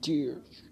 Tears.